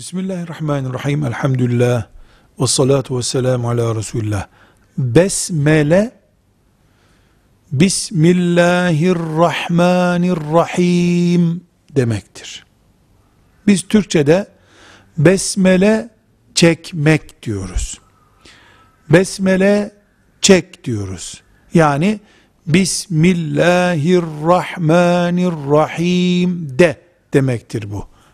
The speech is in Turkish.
Bismillahirrahmanirrahim. Elhamdülillah. Ve salatu ve selamu ala Resulullah. Besmele Bismillahirrahmanirrahim demektir. Biz Türkçe'de besmele çekmek diyoruz. Besmele çek diyoruz. Yani Bismillahirrahmanirrahim de demektir bu.